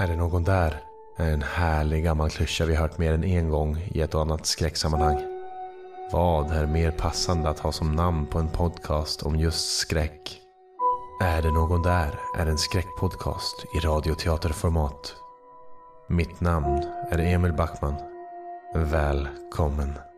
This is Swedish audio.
Är det någon där? är en härlig gammal klyscha vi hört mer än en gång i ett och annat skräcksammanhang. Vad är mer passande att ha som namn på en podcast om just skräck? Är det någon där är en skräckpodcast i radioteaterformat. Mitt namn är Emil Backman. Välkommen.